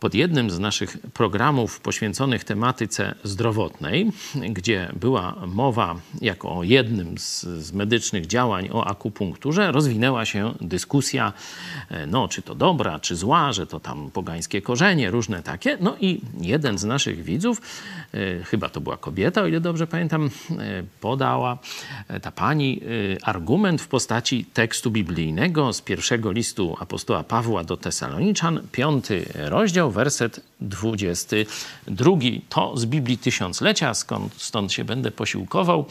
pod jednym z naszych programów poświęconych tematyce zdrowotnej, gdzie była mowa jako o jednym z, z, medycznych działań o akupunkturze, rozwinęła się dyskusja, e, no czy to dobra, czy zła, że to tam pogańskie korzenie, różne takie. No i jeden z naszych widzów, e, chyba to była kobieta, o ile dobrze pamiętam, e, podała ta pani argument w postaci tekstu biblijnego z pierwszego listu apostoła Pawła do Tesaloniczan, piąty rozdział, werset 22. To z Biblii Tysiąclecia, skąd, stąd się będę posiłkował.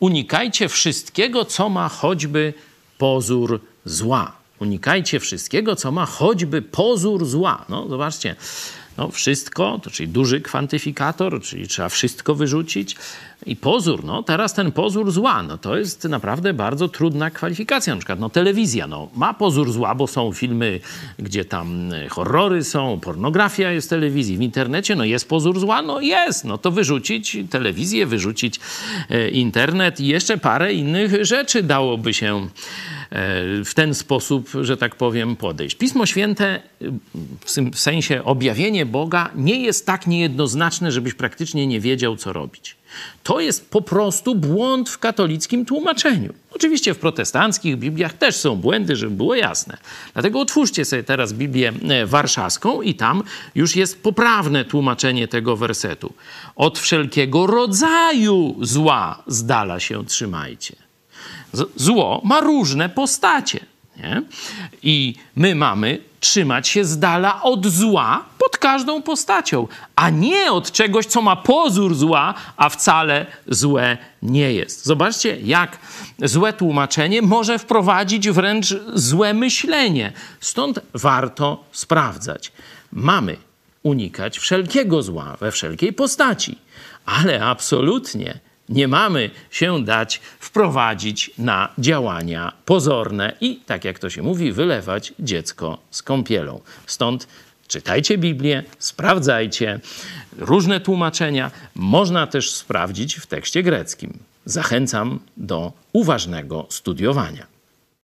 Unikajcie wszystkiego, co ma choćby pozór zła. Unikajcie wszystkiego, co ma choćby pozór zła. No, zobaczcie, no, wszystko, to czyli duży kwantyfikator, czyli trzeba wszystko wyrzucić. I pozór, no teraz ten pozór zła, no to jest naprawdę bardzo trudna kwalifikacja. Na przykład no, telewizja no, ma pozór zła, bo są filmy, gdzie tam e, horrory są, pornografia jest w telewizji, w internecie, no jest pozór zła, no jest, no to wyrzucić telewizję, wyrzucić e, internet i jeszcze parę innych rzeczy dałoby się E, w ten sposób, że tak powiem, podejść. Pismo Święte w sensie objawienie Boga nie jest tak niejednoznaczne, żebyś praktycznie nie wiedział, co robić. To jest po prostu błąd w katolickim tłumaczeniu. Oczywiście w protestanckich Bibliach też są błędy, żeby było jasne. Dlatego otwórzcie sobie teraz Biblię e, warszawską i tam już jest poprawne tłumaczenie tego wersetu. Od wszelkiego rodzaju zła z dala się trzymajcie. Zło ma różne postacie. Nie? I my mamy trzymać się z dala od zła pod każdą postacią, a nie od czegoś, co ma pozór zła, a wcale złe nie jest. Zobaczcie, jak złe tłumaczenie może wprowadzić wręcz złe myślenie. Stąd warto sprawdzać. Mamy unikać wszelkiego zła we wszelkiej postaci, ale absolutnie nie mamy się dać wprowadzić na działania pozorne i, tak jak to się mówi, wylewać dziecko z kąpielą. Stąd czytajcie Biblię, sprawdzajcie różne tłumaczenia. Można też sprawdzić w tekście greckim. Zachęcam do uważnego studiowania.